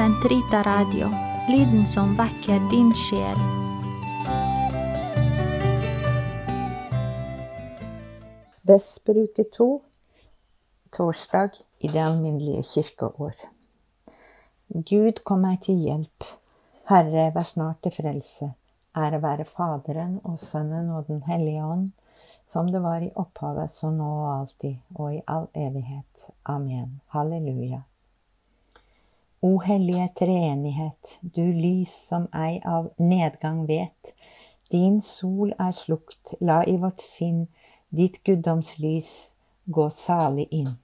Sentrita Radio, lyden som vekker din sjel. Vestbruke to, torsdag i det alminnelige kirkeår. Gud kom meg til hjelp. Herre, vær snart til frelse. Ære være Faderen og Sønnen og Den hellige ånd, som det var i opphavet, så nå og alltid, og i all evighet. Amen. Halleluja. O hellige treenighet, du lys som ei av nedgang vet. Din sol er slukt, la i vårt sinn ditt guddomslys gå salig inn.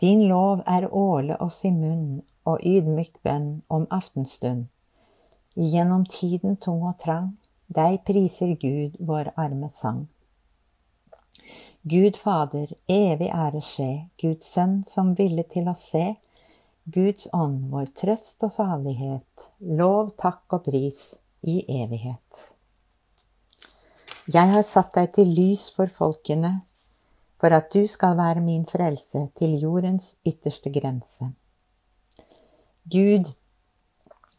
Din lov er åle oss i munn og ydmyk bønn om aftenstund. Gjennom tiden tung og trang, deg priser Gud vår arme sang. Gud Fader, evig ære skje, Guds Sønn som ville til å se, Guds ånd, vår trøst og salighet, lov, takk og pris i evighet. Jeg har satt deg til lys for folkene, for at du skal være min frelse til jordens ytterste grense. Gud,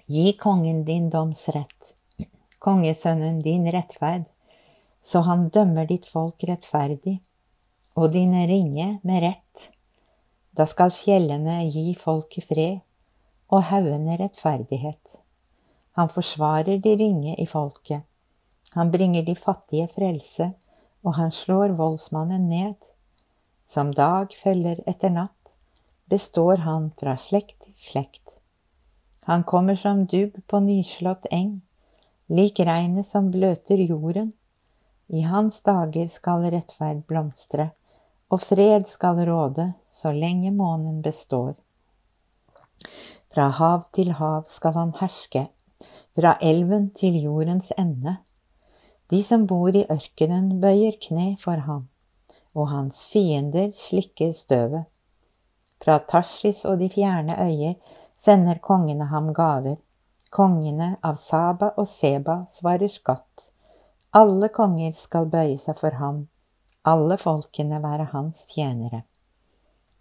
gi kongen din domsrett, kongesønnen din rettferd, så han dømmer ditt folk rettferdig, og dine ringe med rett. Da skal fjellene gi folket fred, og haugene rettferdighet. Han forsvarer de ringe i folket. Han bringer de fattige frelse, og han slår voldsmannen ned. Som dag følger etter natt, består han fra slekt til slekt. Han kommer som dugg på nyslått eng, lik regnet som bløter jorden. I hans dager skal rettferd blomstre, og fred skal råde så lenge månen består. Fra hav til hav skal han herske, fra elven til jordens ende. De som bor i ørkenen, bøyer kne for ham, og hans fiender slikker støvet. Fra Tashis og de fjerne øyer sender kongene ham gaver. Kongene av Saba og Seba svarer skatt. Alle konger skal bøye seg for ham, alle folkene være hans tjenere.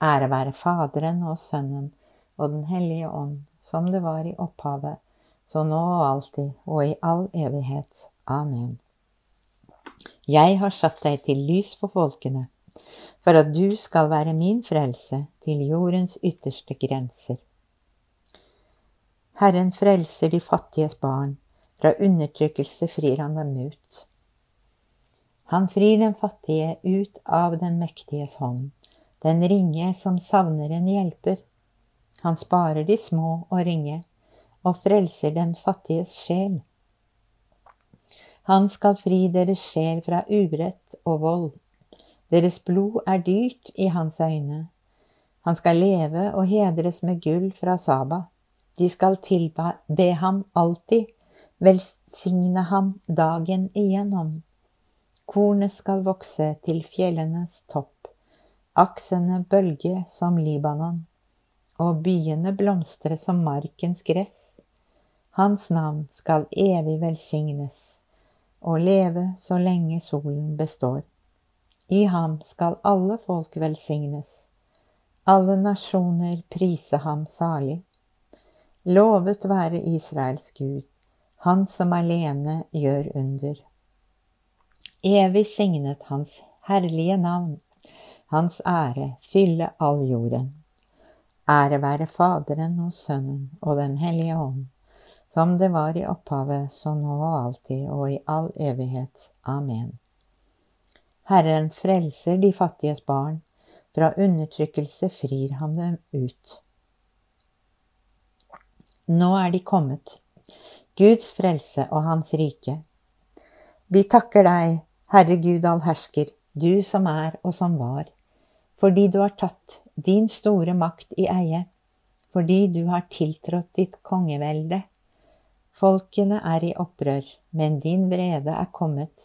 Ære være Faderen og Sønnen og Den hellige ånd, som det var i opphavet, så nå og alltid og i all evighet. Amen. Jeg har satt deg til lys for folkene, for at du skal være min frelse til jordens ytterste grenser. Herren frelser de fattiges barn, fra undertrykkelse frir han dem ut. Han frir den fattige ut av den mektiges hånd, den ringe som savner en hjelper. Han sparer de små og ringe, og frelser den fattiges sjel. Han skal fri deres sjel fra urett og vold. Deres blod er dyrt i hans øyne. Han skal leve og hedres med gull fra Saba. De skal tilbe ham alltid, velsigne ham dagen igjennom. Kornet skal vokse til fjellenes topp, aksene bølge som Libanon, og byene blomstre som markens gress. Hans navn skal evig velsignes og leve så lenge solen består. I ham skal alle folk velsignes, alle nasjoner prise ham salig. Lovet være Israels Gud, han som alene gjør under. Evig signet hans herlige navn, hans ære fylle all jorden. Ære være Faderen og Sønnen og Den hellige ånd som det var i opphavet, så nå og alltid og i all evighet. Amen. Herren frelser de fattiges barn, fra undertrykkelse frir han dem ut. Nå er de kommet, Guds frelse og Hans rike. Vi takker deg, Herre Gud allhersker, du som er og som var, fordi du har tatt din store makt i eie, fordi du har tiltrådt ditt kongevelde Folkene er i opprør, men din vrede er kommet,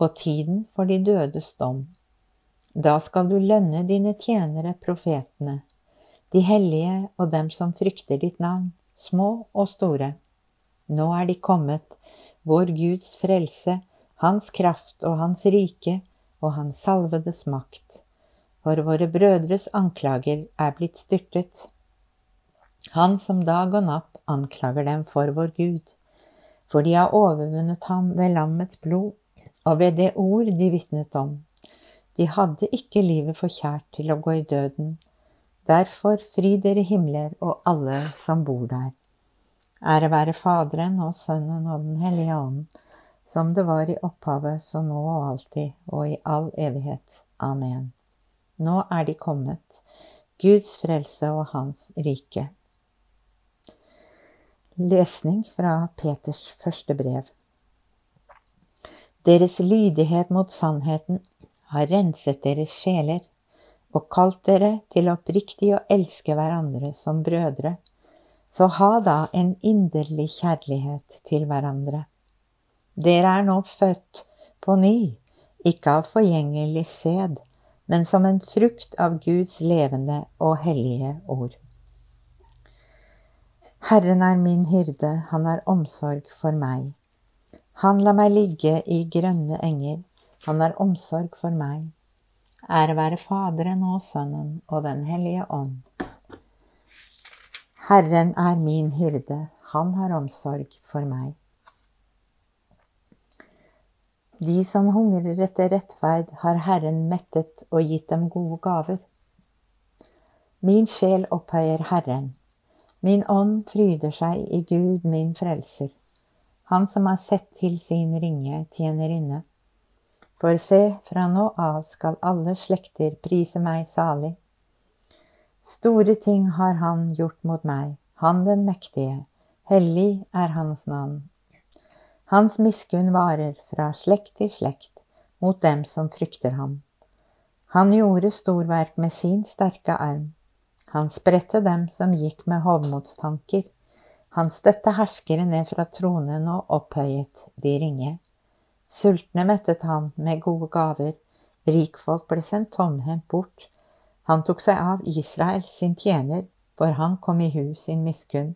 og tiden for de dødes dom. Da skal du lønne dine tjenere profetene, de hellige og dem som frykter ditt navn, små og store. Nå er de kommet, vår Guds frelse, Hans kraft og Hans rike og Hans salvedes makt. For våre brødres anklager er blitt styrtet. Han som dag og natt anklager dem for vår Gud, for de har overvunnet ham ved lammets blod og ved det ord de vitnet om. De hadde ikke livet for kjært til å gå i døden. Derfor fri dere himler og alle som bor der. Ære være Faderen og Sønnen og Den hellige ånd, som det var i opphavet, så nå og alltid og i all evighet. Amen. Nå er de kommet, Guds frelse og Hans rike. Lesning fra Peters første brev. Deres lydighet mot sannheten har renset deres sjeler og kalt dere til oppriktig å elske hverandre som brødre. Så ha da en inderlig kjærlighet til hverandre. Dere er nå født på ny, ikke av forgjengelig sæd, men som en frukt av Guds levende og hellige ord. Herren er min hyrde, han har omsorg for meg. Han lar meg ligge i grønne enger, han har omsorg for meg. Ære være Faderen og Sønnen og Den hellige ånd. Herren er min hyrde, han har omsorg for meg. De som hungrer etter rettferd, har Herren mettet og gitt dem gode gaver. Min sjel opphøyer Herren. Min ånd fryder seg i Gud min frelser, Han som har sett til sin ringe tjenerinne. For se, fra nå av skal alle slekter prise meg salig. Store ting har Han gjort mot meg, Han den mektige, hellig er Hans navn. Hans miskunn varer fra slekt til slekt mot dem som frykter ham. Han gjorde storverk med sin sterke arm. Han spredte dem som gikk med hovmodstanker. Han støtte herskere ned fra tronen og opphøyet de ringe. Sultne mettet han med gode gaver, rikfolk ble sendt tomhendt bort. Han tok seg av Israel sin tjener, for han kom i hus sin miskunn,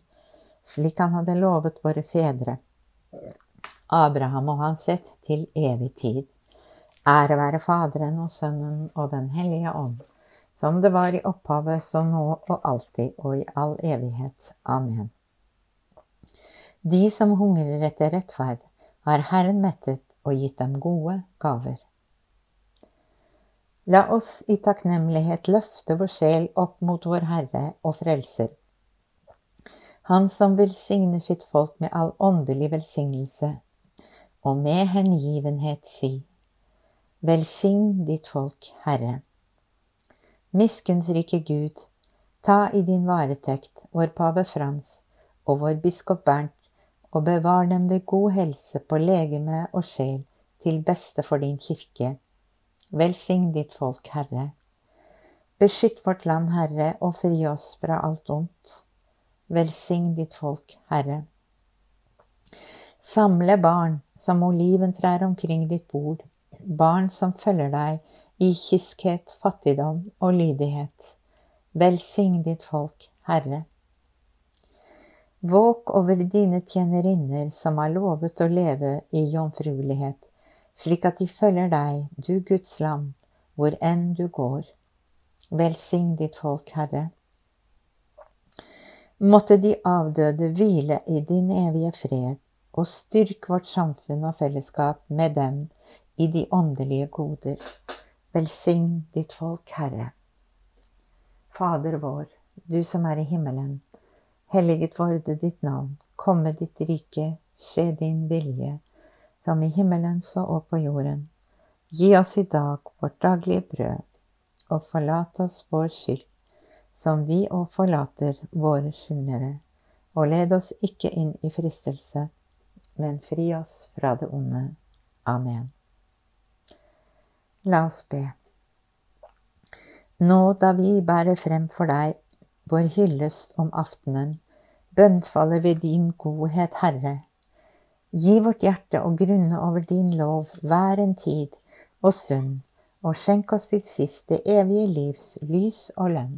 slik han hadde lovet våre fedre. Abraham og hans ett til evig tid. Ære være Faderen og Sønnen og Den hellige ånd som det var i opphavet, så nå og alltid og i all evighet. Amen. De som hungrer etter rettferd, har Herren mettet og gitt dem gode gaver. La oss i takknemlighet løfte vår sjel opp mot vår Herre og Frelser. Han som velsigner sitt folk med all åndelig velsignelse, og med hengivenhet si, Velsign ditt folk, Herre. Miskunnsrike Gud, ta i din varetekt vår pave Frans og vår biskop Bernt, og bevar dem ved god helse på legeme og sjel, til beste for din kirke. Velsign ditt folk, Herre. Beskytt vårt land, Herre, og fri oss fra alt ondt. Velsign ditt folk, Herre. Samle barn som oliventrær omkring ditt bord, barn som følger deg i kyskhet, fattigdom og lydighet. Velsign ditt folk, Herre. Våk over dine tjenerinner som har lovet å leve i jomfruelighet, slik at de følger deg, du Guds lam, hvor enn du går. Velsign ditt folk, Herre. Måtte de avdøde hvile i din evige fred, og styrk vårt samfunn og fellesskap med dem i de åndelige goder. Velsign ditt folk, Herre. Fader vår, du som er i himmelen. Helliget vorde ditt navn. Komme ditt rike. Skje din vilje, som i himmelen så og på jorden. Gi oss i dag vårt daglige brød, og forlat oss vår skyld, som vi òg forlater våre skyldnere. Og led oss ikke inn i fristelse, men fri oss fra det onde. Amen. La oss be. Nå da vi bærer frem for deg vår hyllest om aftenen, bønnfaller vi din godhet, Herre. Gi vårt hjerte å grunne over din lov hver en tid og stund, og skjenk oss til sist det evige livs lys og lønn.